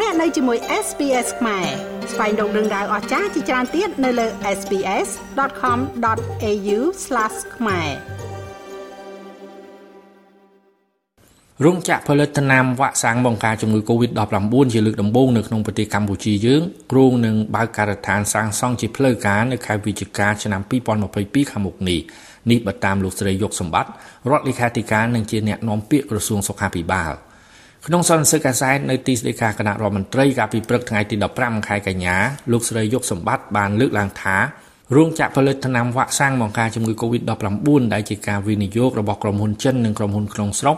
លោកអ្នកនៅជាមួយ SPS ខ្មែរស្វែងរកដឹងដៅអស្ចារ្យជាច្រើនទៀតនៅលើ SPS.com.au/ ខ្មែររោងចក្រផលិតថ្នាំវ៉ាក់សាំងបង្ការជំងឺ Covid-19 ជាលើកដំបូងនៅក្នុងប្រទេសកម្ពុជាយើងគ្រោងនឹងបើកការដ្ឋានសាងសង់ជាផ្លូវការនៅខែវិច្ឆិកាឆ្នាំ2022ខាងមុខនេះនេះបើតាមលោកស្រីយកសម្បត្តិរដ្ឋលេខាធិការនិងជាអ្នកនាំពាក្យក្រសួងសុខាភិបាល ក្នុងសន្និសីទកាសែតនៅទីស្តីការគណៈរដ្ឋមន្ត្រីកាលពីព្រឹកថ្ងៃទី15ខែកញ្ញាលោកស្រីយកសម្បត្តិបានលើកឡើងថារោងចក្រផលិតថ្នាំវ៉ាក់សាំងបង្ការជំងឺ Covid-19 ដែលជាការវិនិយោគរបស់ក្រុមហ៊ុនចិននិងក្រុមហ៊ុនក្នុងស្រុក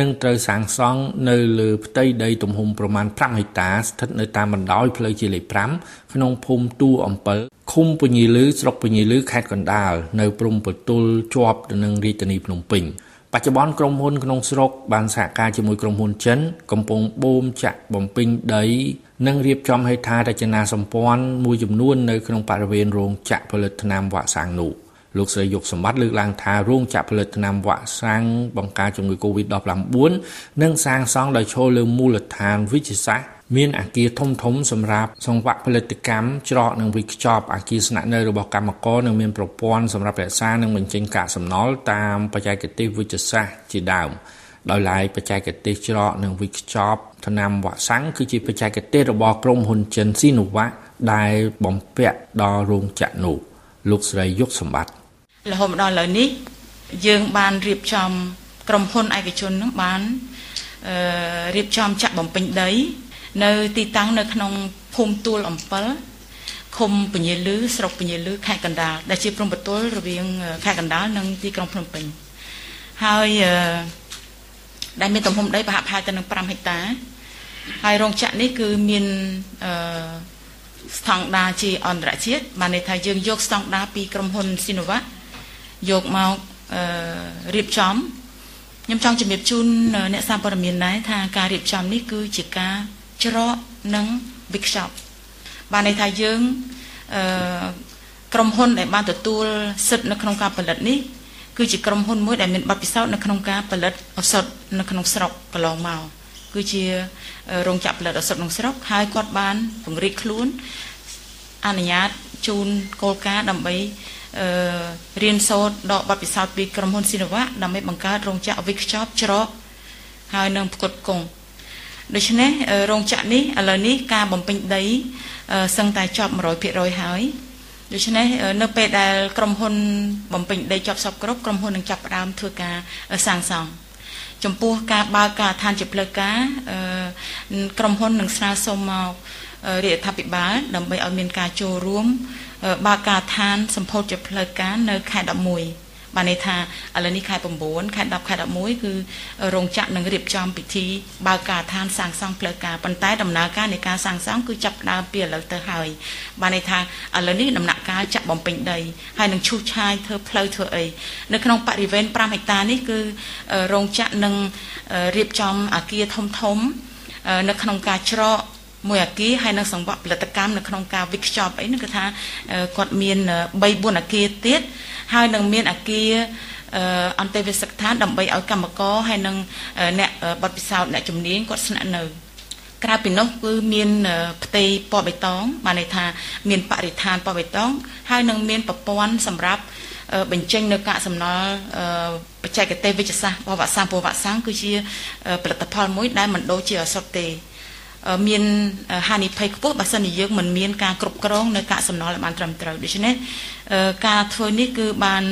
នឹងត្រូវសាងសង់នៅលើផ្ទៃដីទំហំប្រមាណ5ហិកតាស្ថិតនៅតាមបណ្ដោយផ្លូវជាលេខ5ក្នុងភូមិទូអំពិលឃុំពញាលឺស្រុកពញាលឺខេត្តកណ្ដាលនៅព្រំប្រទល់ជាប់ទៅនឹងរាជធានីភ្នំពេញ។ បច្ចុប្បន្នក្រុមហ៊ុនក្នុងស្រុកបានសហការជាមួយក្រុមហ៊ុនចិន កំពុងបូមចាក់បំពេញដី និងរៀបចំហេដ្ឋារចនាសម្ព័ន្ធមួយចំនួននៅក្នុងបរិវេណរោងចក្រផលិតថ្នាំវ៉ាក់សាំងនោះ លោកស្រីយុកសម្បត្តិលើកឡើងថារោងចក្រផលិតថ្នាំវ៉ាក់សាំងបង្ការជំងឺ Covid-19 នឹងសាងសង់ដោយឈរលើមូលដ្ឋានវិទ្យាសាស្ត្រមានអាគារធំធំសម្រាប់សង្វាក់ផលិតកម្មច្រកនិងវិខ្ចប់អាគារស្នាក់នៅរបស់កម្មករនិងមានប្រព័ន្ធសម្រាប់រក្សានិងបញ្ចេញកាកសំណល់តាមបច្ចេកទេសវិទ្យាសាស្ត្រជាដើមដោយឡែកបច្ចេកទេសច្រកនិងវិខ្ចប់ថ្នាំវ៉ាក់សាំងគឺជាបច្ចេកទេសរបស់ក្រុមហ៊ុនចិនស៊ីណូវ៉ាដែលបំពាក់ដល់រោងចក្រនោះលោកស្រីយុកសម្បត្តិ រហូតមកដល់ឥឡូវនេះយើងបានរៀបចំក្រុមហ៊ុនឯកជននឹងបានរៀបចំចាក់បំពេញដី នៅទីតាំងនៅក្នុងភូមិទួលអំពិលឃុំពញាលឺស្រុកពញាលឺខេត្តកណ្ដាលដែលជាព្រំប្រទល់រវាងខេត្តកណ្ដាលនិងទីក្រុងភ្នំពេញហើយដែលមានទំហំដីប្រហាក់ប្រហែលទៅនឹង5ហិកតា ហើយរោងចក្រនេះគឺមានអឺស្តង់ដារជាអន្តរជាតិបានន័យថាយើងយកស្តង់ដារពីក្រុមហ៊ុន Sinovac យកមកអឺរៀបចំខ្ញុំចង់ជំរាបជូនអ្នកសារព័ត៌មានដែរថាការរៀបចំនេះគឺជាការច្រកនិង workshop បានន័យថាយើងអឺក្រុមហ៊ុនដែលបានទទួលសិទ្ធិនៅក្នុងការផលិតនេះគឺជាក្រុមហ៊ុនមួយដែលមានបទពិសោធន៍នៅក្នុងការផលិតឱសថនៅក្នុងស្រុកកន្លងមកគឺជារោងចក្រផលិតឱសថក្នុងស្រុកហើយគាត់បានពង្រីកខ្លួនអនុញ្ញាតជូនគោលការណ៍ដើម្បីអឺ រៀនសូត្រដកបទពិសោធន៍ពីក្រុមហ៊ុនស៊ីណូវ៉ាដើម្បីបង្កើតរោងចក្រវិកខ្ចប់ច្រកហើយនឹងផ្គត់ផ្គង់ដូច្នេះរោងចក្រនេះឥឡូវនេះការបំពេញដីសឹងតែចប់100%ហើយដូច្នេះនៅពេលដែលក្រុមហ៊ុនបំពេញដីចប់សពគ្រប់ក្រុមហ៊ុននឹងចាប់ផ្ដើមធ្វើការសាងសង់ចំពោះការបើកការដ្ឋានជាផ្លូវការក្រុមហ៊ុននឹងស្នើសុំមករាជរដ្ឋាភិបាលដើម្បីឲ្យមានការចូលរួម បើកការដ្ឋានសម្ពោធជាផ្លូវការនៅខែ11បានន័យថាឥឡូវនេះខែ9ខែ10ខែ11គឺរោងចក្រនឹងរៀបចំពិធីបើកការដ្ឋានសាងសង់ផ្លូវការប៉ុន្តែដំណើរការនៃការសាងសង់គឺចាប់ផ្ដើមពីឥឡូវទៅហើយបានន័យថាឥឡូវនេះដំណាក់កាលចាក់បំពេញដីហើយនឹងឈូសឆាយធ្វើផ្លូវធ្វើអីនៅក្នុងបរិវេណ5ហិកតានេះគឺរោងចក្រនឹងរៀបចំអាគារធំធំនៅក្នុងការច្រក មួយអាគារហើយនៅសង្វាក់ផលិតកម្មនៅក្នុងការវិកខ្ចប់អីហ្នឹងគឺថាគាត់មាន3 4អាគារទៀតហើយនឹងមានអាគារអន្តេវាសិកដ្ឋានដើម្បីឲ្យកម្មករហើយនឹងអ្នកបទពិសោធន៍អ្នកជំនាញគាត់ស្នាក់នៅក្រៅពីនោះគឺមានផ្ទៃពណ៌បៃតងបានន័យថាមានបរិស្ថានពណ៌បៃតងហើយនឹងមានប្រព័ន្ធសម្រាប់បញ្ចេញនៅកាកសំណល់បច្ចេកទេសវិទ្យាសាស្ត្ររបស់វ៉ាក់សាំងព្រោះវ៉ាក់សាំងគឺជាផលិតផលមួយដែលមិនដូចជាអសុទ្ធទេ មានហានិភ័យខ្ពស់បើសិនជាយើងមិនមានការគ្រប់គ្រងនៅកាកសំណល់ឲ្យបានត្រឹមត្រូវដូច្នេះការធ្វើនេះគឺបាន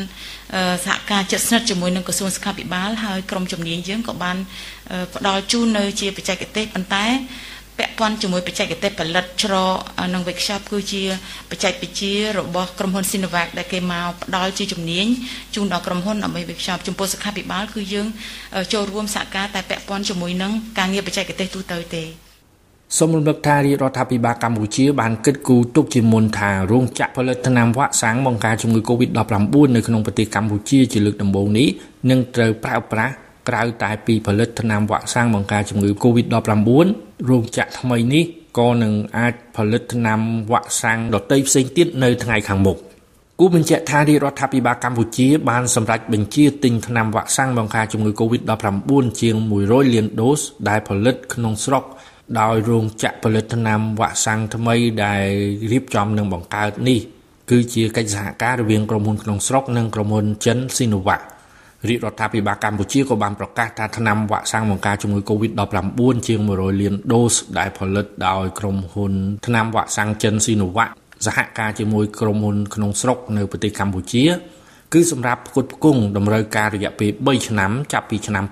សហការជិតស្និទ្ធជាមួយនឹងក្រសួងសុខាភិបាលហើយក្រមជំនាញយើងក៏បានផ្ដល់ជូននៅជាបច្ចេកទេសប៉ុន្តែពាក់ព័ន្ធជាមួយបច្ចេកទេសផលិតច្រកនិង workshop គឺជាបច្ចេកវិទ្យារបស់ក្រុមហ៊ុន Sinovac ដែលគេមកផ្ដល់ជាជំនាញជូនដល់ក្រុមហ៊ុនដើម្បី workshop ចំពោះសុខាភិបាលគឺយើងចូលរួមសហការតែពាក់ព័ន្ធជាមួយនឹងការងារបច្ចេកទេសទូទៅទេ សូមរំលឹកថារាជរដ្ឋាភិបាលកម្ពុជាបានគិតគូរទុកជាមុនថារោងចក្រផលិតថ្នាំវ៉ាក់សាំងបង្ការជំងឺ Covid-19 នៅក្នុងប្រទេសកម្ពុជាជាលើកដំបូងនេះនឹងត្រូវប្រើប្រាស់ក្រៅតែពីផលិតថ្នាំវ៉ាក់សាំងបង្ការជំងឺ Covid-19 រោងចក្រថ្មីនេះក៏នឹងអាចផលិតថ្នាំវ៉ាក់សាំងដទៃផ្សេងទៀតនៅថ្ងៃខាងមុខគូបញ្ជាក់ថារាជរដ្ឋាភិបាលកម្ពុជាបានសម្រេចបញ្ជាទិញថ្នាំវ៉ាក់សាំងបង្ការជំងឺ Covid-19 ជាង100លានដូសដែលផលិតក្នុងស្រុក ដោយរោងចក្រផលិតថ្នាំវ៉ាក់សាំងថ្មីដែលរៀបចំនិងបង្កើតនេះគឺជាកិច្ចសហការរវាងក្រុមហ៊ុនក្នុងស្រុកនិងក្រុមហ៊ុនចិន Sinovac រាជរដ្ឋាភិបាលកម្ពុជាក៏បានប្រកាសថាថ្នាំវ៉ាក់សាំងបង្ការជំងឺ Covid-19 ជាង100លានដូសដែលផលិតដោយក្រុមហ៊ុនថ្នាំវ៉ាក់សាំងចិន Sinovac សហការជាមួយក្រុមហ៊ុនក្នុងស្រុកនៅប្រទេសកម្ពុជា គឺសម្រាប់ផ្គត់ផ្គង់តម្រូវការរយៈពេល3ឆ្នាំចាប់ពីឆ្នាំ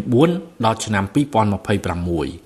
2024ដល់ឆ្នាំ2026